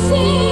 sim.